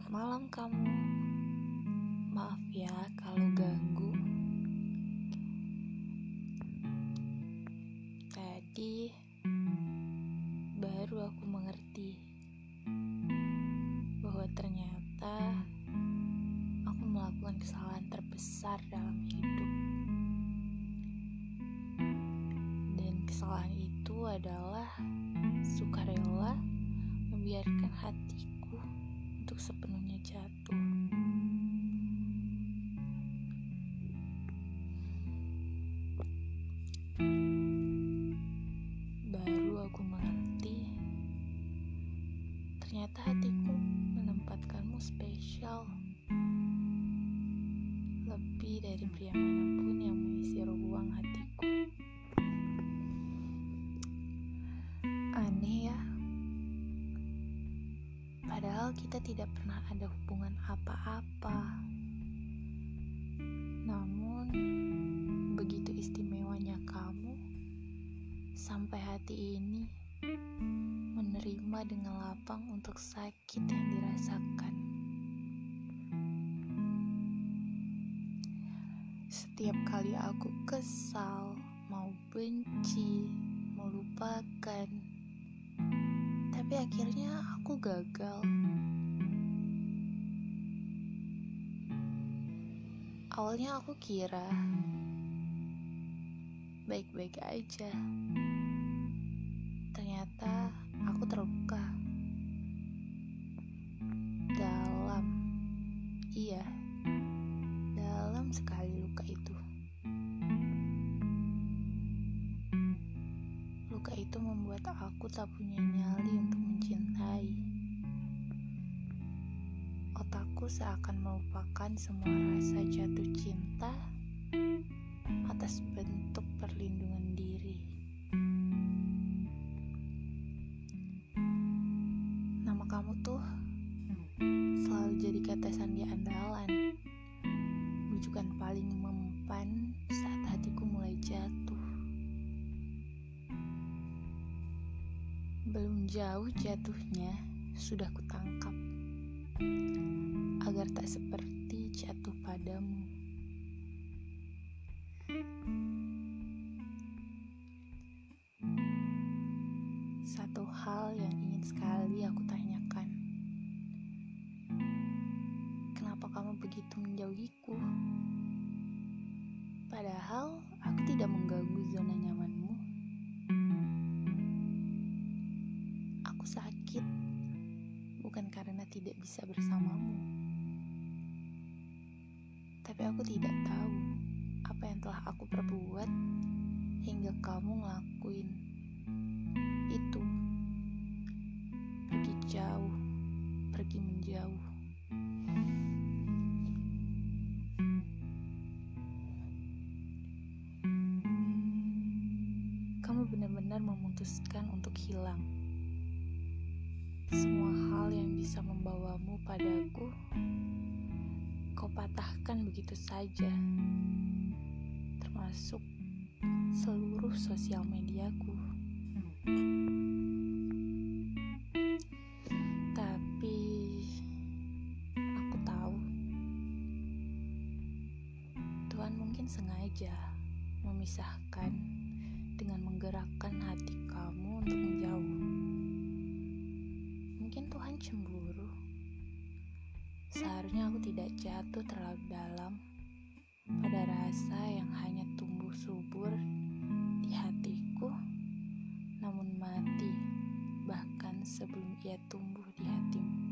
Selamat malam kamu. Maaf ya kalau ganggu. Tadi baru aku mengerti bahwa ternyata aku melakukan kesalahan terbesar dalam hidup. Dan kesalahan itu adalah sukarela membiarkan hatiku untuk sepenuhnya jatuh. Baru aku mengerti, ternyata hatiku menempatkanmu spesial. Lebih dari pria mana pun yang mengisi ruang hatiku. Padahal kita tidak pernah ada hubungan apa-apa. Namun, begitu istimewanya kamu, sampai hati ini menerima dengan lapang untuk sakit yang dirasakan. Setiap kali aku kesal, mau benci, mau lupakan, tapi akhirnya aku gagal. Awalnya aku kira baik-baik aja. Ternyata aku terluka. Dalam. Iya. Dalam sekali luka itu. Luka itu membuat aku tak punya nyali untuk seakan melupakan semua rasa jatuh cinta atas bentuk perlindungan diri. Nama kamu tuh selalu jadi kata sandi andalan, bujukan paling mempan saat hatiku mulai jatuh. Belum jauh jatuhnya, sudah kutangkap agar tak seperti jatuh padamu. Satu hal yang ingin sekali aku tanyakan. Kenapa kamu begitu menjauhiku? Padahal aku tidak mengganggu zona nyamanmu. Bukan karena tidak bisa bersamamu. Tapi aku tidak tahu apa yang telah aku perbuat hingga kamu ngelakuin itu. Pergi jauh, pergi menjauh. Kamu benar-benar memutuskan untuk hilang. Semua hal yang bisa membawamu padaku, kau patahkan begitu saja, termasuk seluruh sosial mediaku. Tapi aku tahu Tuhan mungkin sengaja memisahkan dengan menggerakkan hati kamu untuk menjauh. Cemburu. Seharusnya aku tidak jatuh terlalu dalam pada rasa yang hanya tumbuh subur di hatiku, namun mati bahkan sebelum ia tumbuh di hatimu.